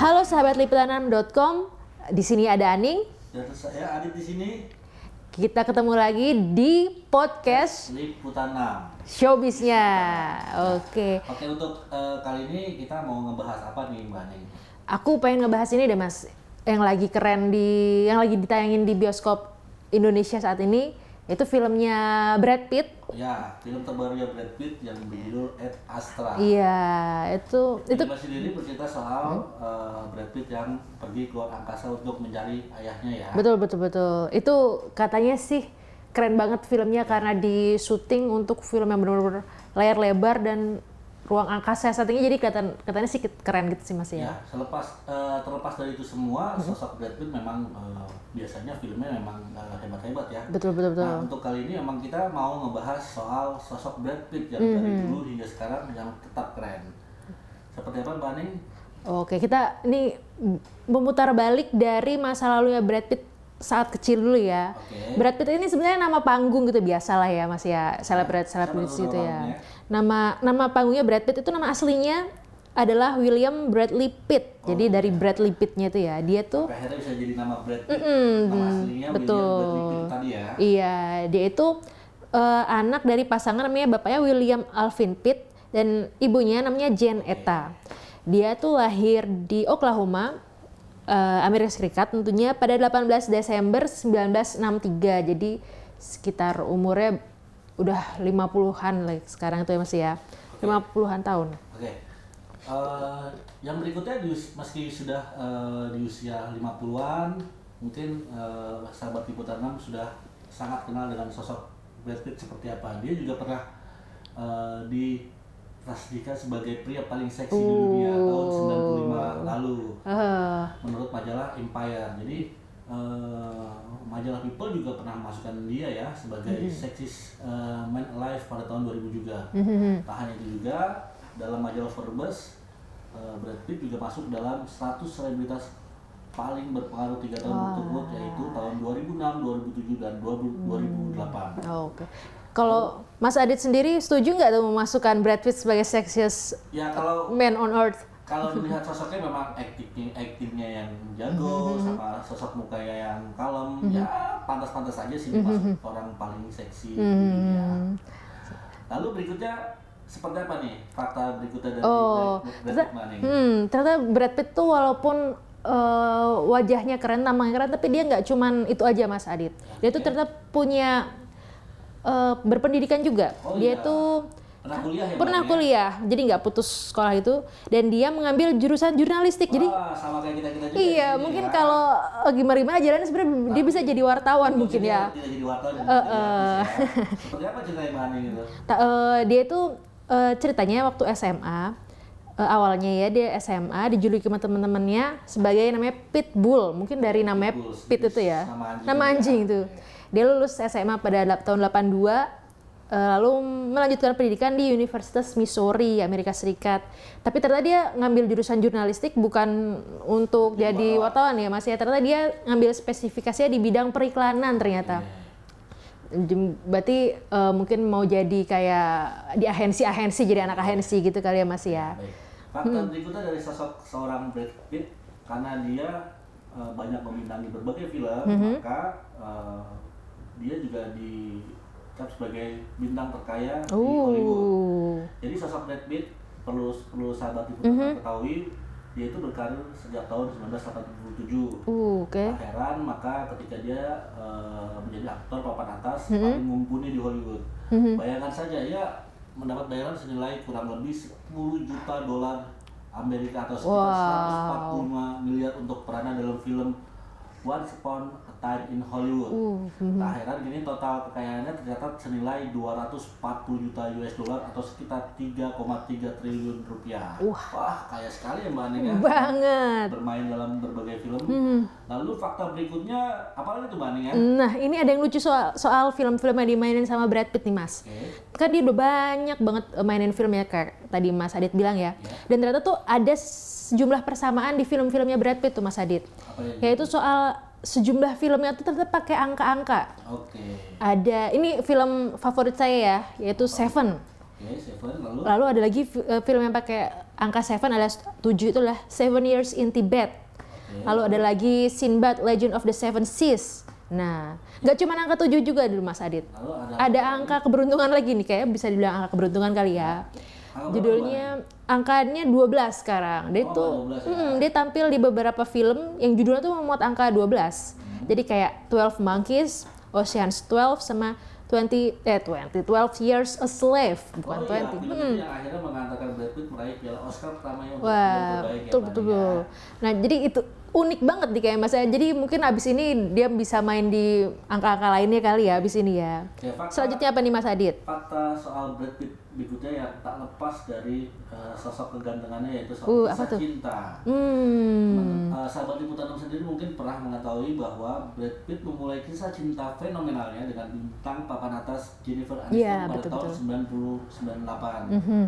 Halo sahabat liputanam.com, di sini ada Aning. Dan saya Adit di sini Kita ketemu lagi di podcast Liputanam. Showbiznya. Oke, Oke untuk eh, kali ini kita mau ngebahas apa nih Mbak Neng? aku pengen ngebahas ini deh mas, yang lagi keren di, yang lagi ditayangin di bioskop Indonesia saat ini, itu filmnya Brad Pitt. Ya, film terbarunya Brad Pitt yang berjudul Ad Astra. Iya, itu itu Film sendiri bercerita soal eh, Brad Pitt yang pergi keluar angkasa untuk mencari ayahnya ya. betul betul betul. Itu katanya sih keren banget filmnya karena di syuting untuk film yang benar-benar layar lebar dan ruang angkasa settingnya jadi kelihatan katanya sih keren gitu sih mas ya. Ya, selepas eh, terlepas dari itu semua, sosok Brad Pitt memang eh, biasanya filmnya memang eh, hebat-hebat ya. Betul betul betul. Nah, untuk kali ini emang kita mau ngebahas soal sosok Brad Pitt yang Mhm. dari dulu hingga sekarang yang tetap keren. Seperti apa Mbak Ning? Oke, kita ini memutar balik dari masa lalunya Brad Pitt saat kecil dulu ya. Oke. Brad Pitt ini sebenarnya nama panggung gitu biasa lah ya Mas ya, selebrit selebrit siapa gitu ya. Nama nama panggungnya Brad Pitt itu nama aslinya adalah William Bradley Pitt. Jadi Oh, dari Bradley Pitt-nya itu ya. Dia tuh akhirnya bisa jadi nama Brad Pitt. Mm-mm, nama aslinya betul. William Bradley Pitt tadi ya. Iya, dia itu eh, anak dari pasangan namanya bapaknya William Alvin Pitt dan ibunya namanya Jane Etta. Dia tuh lahir di Oklahoma, eh, Amerika Serikat tentunya pada 18 Desember 1963. Jadi sekitar umurnya udah 50-an lah sekarang itu ya Mas ya. 50-an tahun. Oke. Eh, yang berikutnya di meski sudah eh, di usia 50-an, mungkin eh, sahabat liputan 6 sudah sangat kenal dengan sosok Brad Pitt seperti apa. Dia juga pernah eh, ditasdikan sebagai pria paling seksi di dunia tahun 95 lalu Eh, menurut majalah Empire. Jadi eh, majalah People juga pernah memasukkan dia ya sebagai seksis eh, man alive pada tahun 2000 juga. Tak hanya itu juga dalam majalah Forbes eh, Brad Pitt juga masuk dalam 100 selebritas paling berpengaruh tiga tahun berturut yaitu tahun 2006, 2007 dan 2000 2008. Oke. Kalau Mas Adit sendiri setuju nggak tuh memasukkan Brad Pitt sebagai sexiest Ya kalau man on earth? kalau melihat sosoknya memang actingnya actingnya yang jago sama sosok mukanya yang kalem ya pantas-pantas aja sih masuk orang paling seksi di dunia. Lalu berikutnya seperti apa nih fakta berikutnya dari Oh, Brad Pitt Manning? hmm, ternyata Brad Pitt tuh walaupun eh, wajahnya keren, namanya keren, tapi dia nggak cuman itu aja Mas Adit. Dia tuh ternyata punya eh, berpendidikan juga. Oh dia iya. tuh pernah kuliah ya pernah ya? kuliah, jadi nggak putus sekolah itu, dan dia mengambil jurusan jurnalistik. Jadi Wah, sama kayak kita kita juga iya, mungkin ya. kalau eh, gimana-gimana jalannya sebenarnya dia bisa jadi wartawan mungkin Dia ya. tidak jadi wartawan dan Eh, artis ya. seperti apa ceritanya Manning itu Ta- eh, dia itu eh, ceritanya waktu SMA awalnya ya dia SMA dijuluki sama teman-temannya sebagai namanya Pitbull mungkin dari namanya Pit itu ya nama anjing nama ya. anjing itu dia lulus SMA pada tahun 82 eh, lalu melanjutkan pendidikan di Universitas Missouri Amerika Serikat. Tapi ternyata dia ngambil jurusan jurnalistik bukan untuk jadi wartawan ya mas ya. Ternyata dia ngambil spesifikasinya di bidang periklanan ternyata. Jem- Berarti eh, mungkin mau jadi kayak di agensi-agensi jadi anak agensi gitu kali ya Mas ya. Baik. Fakta berikutnya dari sosok seorang Brad Pitt karena dia eh, banyak membintangi berbagai film, maka eh, dia juga dicap sebagai bintang terkaya di Hollywood. Uh. Jadi sosok Brad Pitt perlu perlu sahabat itu ketahui dia itu berkarir sejak tahun 1987. Uh, oke. Tak heran maka ketika dia eh, menjadi aktor papan atas paling mumpuni di Hollywood. Bayangkan saja ya mendapat bayaran senilai kurang lebih 10 juta dolar Amerika atau sekitar 145 miliar untuk peranan dalam film Once Upon a Time in Hollywood. Tak heran gini total kekayaannya tercatat senilai 240 juta US dollar atau sekitar 3,3 triliun rupiah. Wah, kaya sekali ya Mbak Aning ya Banget. bermain dalam berbagai film. Lalu fakta berikutnya apa lagi tuh Mbak Aning ya? Nah, ini ada yang lucu soal soal film-film yang dimainin sama Brad Pitt nih, Mas. Oke. Kan dia udah banyak banget eh, mainin filmnya kayak tadi Mas Adit bilang ya. Dan ternyata tuh ada sejumlah persamaan di film-filmnya Brad Pitt tuh Mas Adit. Apa ya? Yaitu soal sejumlah filmnya tuh ternyata pakai angka-angka. Oke. Ada ini film favorit saya ya, yaitu Seven. Oke, Seven lalu. Lalu ada lagi eh, film yang pakai angka seven adalah tujuh itulah Seven Years in Tibet. Oke. Lalu ada lagi Sinbad Legend of the Seven Seas. Nah, nggak cuma angka tujuh juga di Mas Adit. Lalu ada Ada angka keberuntungan lagi nih, kayak bisa dibilang angka keberuntungan kali ya. Angka berapa, Judulnya angkanya 12 sekarang. Dia Oh, tuh angka 12 ya. mm, dia tampil di beberapa film yang judulnya tuh memuat angka 12. Hmm. Jadi kayak 12 Monkeys, Ocean's 12 sama 20 eh 20 12 Years a Slave, bukan Oh iya, 20. film itu yang akhirnya mengantarkan Brad Pitt meraih piala Oscar pertamanya untuk Wah, betul betul. Ya. betul. Nah, jadi itu unik banget nih kayak Mas. Jadi mungkin abis ini dia bisa main di angka-angka lainnya kali ya abis ini ya. Ya, fakta, Selanjutnya apa nih Mas Adit? fakta soal Brad Pitt berikutnya yang tak lepas dari eh, sosok kegantengannya yaitu soal Uh, kisah cinta. Hmm. Eh, sahabat Liputan sendiri mungkin pernah mengetahui bahwa Brad Pitt memulai kisah cinta fenomenalnya dengan bintang papan atas Jennifer Aniston Iya, pada betul, tahun betul. 1998. Mhm.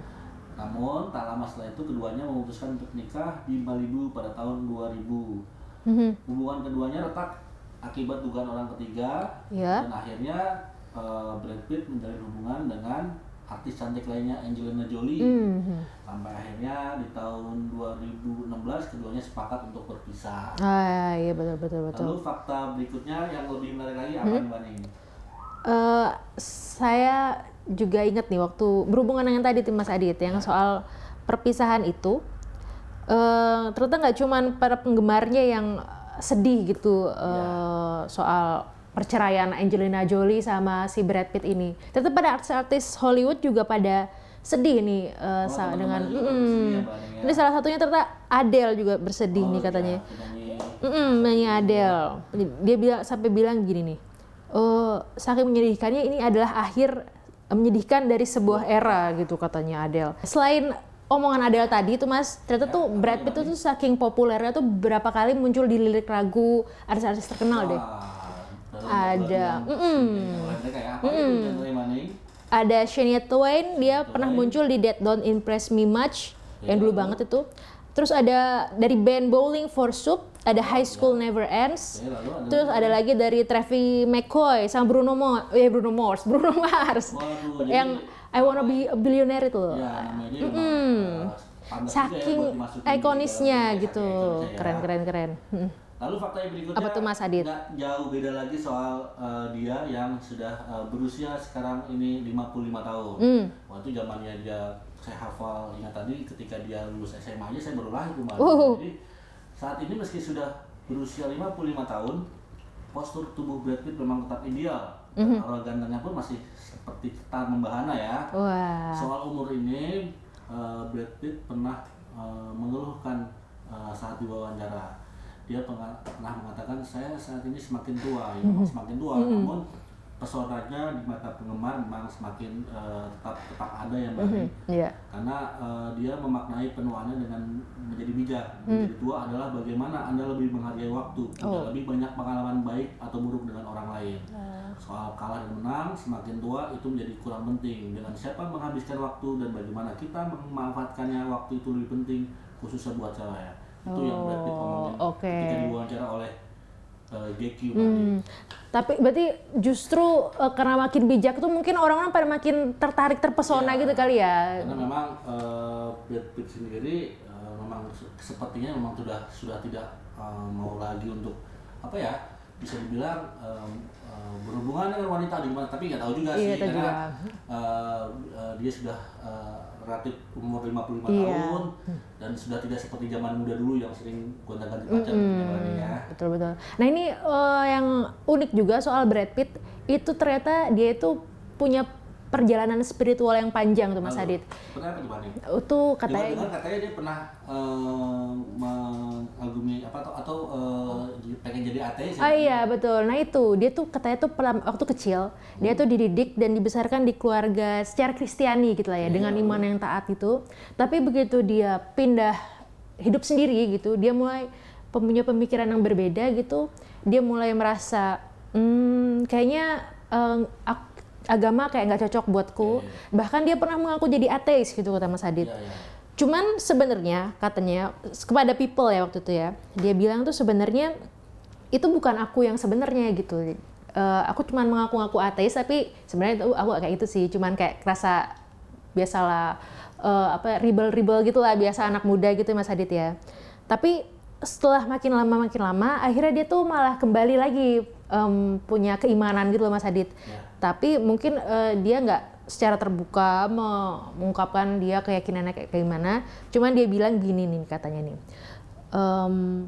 Namun tak lama setelah itu keduanya memutuskan untuk nikah di Malibu pada tahun 2000. Mhm. Hubungan keduanya retak akibat dugaan orang ketiga Ya. dan akhirnya eh, Brad Pitt menjalin hubungan dengan artis cantik lainnya Angelina Jolie Mhm. sampai akhirnya di tahun 2016 keduanya sepakat untuk berpisah. Ah, iya betul betul betul. Lalu fakta berikutnya yang lebih menarik lagi Hmm? apa nih Bani? Eh, saya juga ingat nih waktu berhubungan dengan tadi tuh Mas Adit yang soal perpisahan itu eh ternyata nggak cuman para penggemarnya yang sedih gitu eh, soal perceraian Angelina Jolie sama si Brad Pitt ini. Ternyata pada artis-artis Hollywood juga pada sedih nih eh, Oh, dengan mm, ya, Ning, ya? ini salah satunya ternyata Adele juga bersedih nih Oh, katanya. ya, penyanyi. Mm Adele. Dia bilang sampai bilang gini nih. Eh saking menyedihkannya ini adalah akhir menyedihkan dari sebuah era gitu katanya Adele. Selain omongan Adele tadi tuh Mas, ternyata tuh Brad Pitt tuh, tuh saking populernya tuh berapa kali muncul di lirik lagu artis-artis terkenal deh. Ada, ya. Itu? Ada Shania Twain, dia pernah muncul di That Don't Impress Me Much, yang dulu banget itu. Terus ada dari band Bowling for Soup, ada High School Never Ends. Ada Terus ada lagi dari Travis McCoy sama Bruno Mars, eh Bruno Mars, Bruno Mars. Waduh, yang I Wanna Be a Billionaire itu. ya pantas juga ya Saking ikonisnya dunia gitu. ikonisnya ya. Keren keren keren. Hmm. Lalu fakta yang berikutnya Apa tuh, Mas Adit? jauh beda lagi soal eh, dia yang sudah eh, berusia sekarang ini 55 tahun. Hmm. Waktu zamannya dia saya hafal ingat tadi ketika dia lulus SMA aja saya baru lahir kemarin. Uh. Jadi saat ini meski sudah berusia 55 tahun, postur tubuh Brad Pitt memang tetap ideal. Mhm. Dan aura gantengnya pun masih seperti ketar membahana ya. Wah. Soal umur ini, eh, Brad Pitt pernah eh, mengeluhkan eh, saat diwawancara. Dia pernah mengatakan saya saat ini semakin tua, ya memang semakin tua, namun pesonanya di mata penggemar memang semakin eh, tetap tetap ada ya mbak. Hmm, Iya. Karena eh, dia memaknai penuaannya dengan menjadi bijak. Menjadi tua adalah bagaimana anda lebih menghargai waktu, punya lebih banyak pengalaman baik atau buruk dengan orang lain. Soal kalah dan menang, semakin tua itu menjadi kurang penting. Dengan siapa menghabiskan waktu dan bagaimana kita memanfaatkannya waktu itu lebih penting, khususnya buat cewek. Itu yang Brad Pitt ngomongin Oh, oke. ketika diwawancara oleh GQ tadi. Hmm. Tapi berarti justru eh, karena makin bijak tuh mungkin orang-orang pada makin tertarik terpesona Iya. gitu kali ya. Karena memang eh, Brad Pitt sendiri eh, memang se- sepertinya memang sudah sudah tidak eh, mau lagi untuk apa ya bisa dibilang eh, eh, berhubungan dengan wanita di mana tapi nggak tahu juga Iya, sih karena juga. eh, eh, dia sudah eh, relatif umur 55 Iya. tahun dan sudah tidak seperti zaman muda dulu yang sering gonta-ganti pacar gitu ya. Betul betul. Nah ini eh, yang unik juga soal Brad Pitt itu ternyata dia itu punya perjalanan spiritual yang panjang tuh Mas Lalu, Adit. Kenapa tuh Bani? Itu katanya Dengar katanya dia pernah eh, mengagumi apa atau, atau eh, pengen jadi ateis ya? Oh iya betul. Nah itu dia tuh katanya tuh pernah- waktu kecil dia tuh dididik dan dibesarkan di keluarga secara Kristiani gitu lah ya dengan iman yang taat itu. Tapi begitu dia pindah hidup sendiri gitu, dia mulai punya pemikiran yang berbeda gitu. Dia mulai merasa hmm, kayaknya eh, ak- agama kayak nggak cocok buatku. Bahkan dia pernah mengaku jadi ateis gitu kata Mas Adit. Iya, iya. Cuman sebenarnya katanya kepada people ya waktu itu ya, dia bilang tuh sebenarnya itu bukan aku yang sebenarnya gitu. Eh, aku cuman mengaku-ngaku ateis tapi sebenarnya itu aku kayak itu sih, cuman kayak kerasa biasalah uh, apa ribel-ribel gitulah biasa anak muda gitu Mas Adit ya. Tapi setelah makin lama makin lama akhirnya dia tuh malah kembali lagi um, punya keimanan gitu loh Mas Adit. Ya. Tapi mungkin uh, dia nggak secara terbuka mengungkapkan dia keyakinannya kayak gimana. Cuman dia bilang gini nih katanya nih. Um,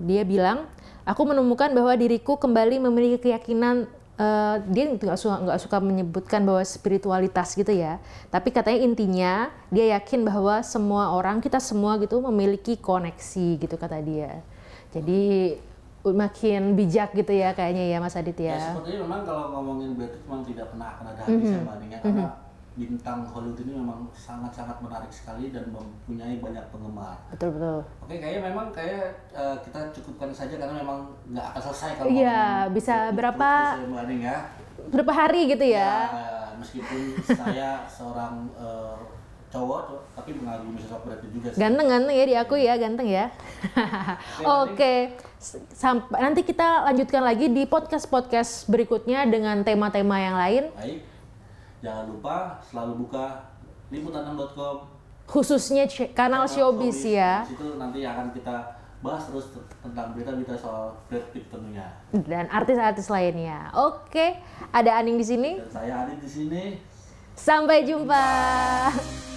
dia bilang, aku menemukan bahwa diriku kembali memiliki keyakinan uh, dia nggak suka nggak suka menyebutkan bahwa spiritualitas gitu ya tapi katanya intinya dia yakin bahwa semua orang kita semua gitu memiliki koneksi gitu kata dia jadi makin bijak gitu ya kayaknya ya Mas Adit ya. Ya sepertinya memang kalau ngomongin Brad memang tidak pernah akan ada habisnya mm -hmm. karena mm -hmm bintang Hollywood ini memang sangat-sangat menarik sekali dan mempunyai banyak penggemar. Betul betul. Oke, kayaknya memang kayak uh, kita cukupkan saja karena memang nggak akan selesai kalau Iya, bisa berapa ya. Berapa hari gitu ya? ya meskipun saya seorang uh, cowok tapi mengagumi sosok Brad juga sih. Ganteng ganteng ya di aku ya, ganteng ya. Oke. Okay. Sampai nanti kita lanjutkan lagi di podcast-podcast berikutnya dengan tema-tema yang lain. Baik. Jangan lupa selalu buka liputan6.com khususnya kanal showbiz ya. Di situ nanti akan kita bahas terus tentang berita-berita soal Brad Pitt tentunya. Dan artis-artis lainnya. Oke, ada Aning di sini. Dan saya Aning di sini. Sampai jumpa. jumpa.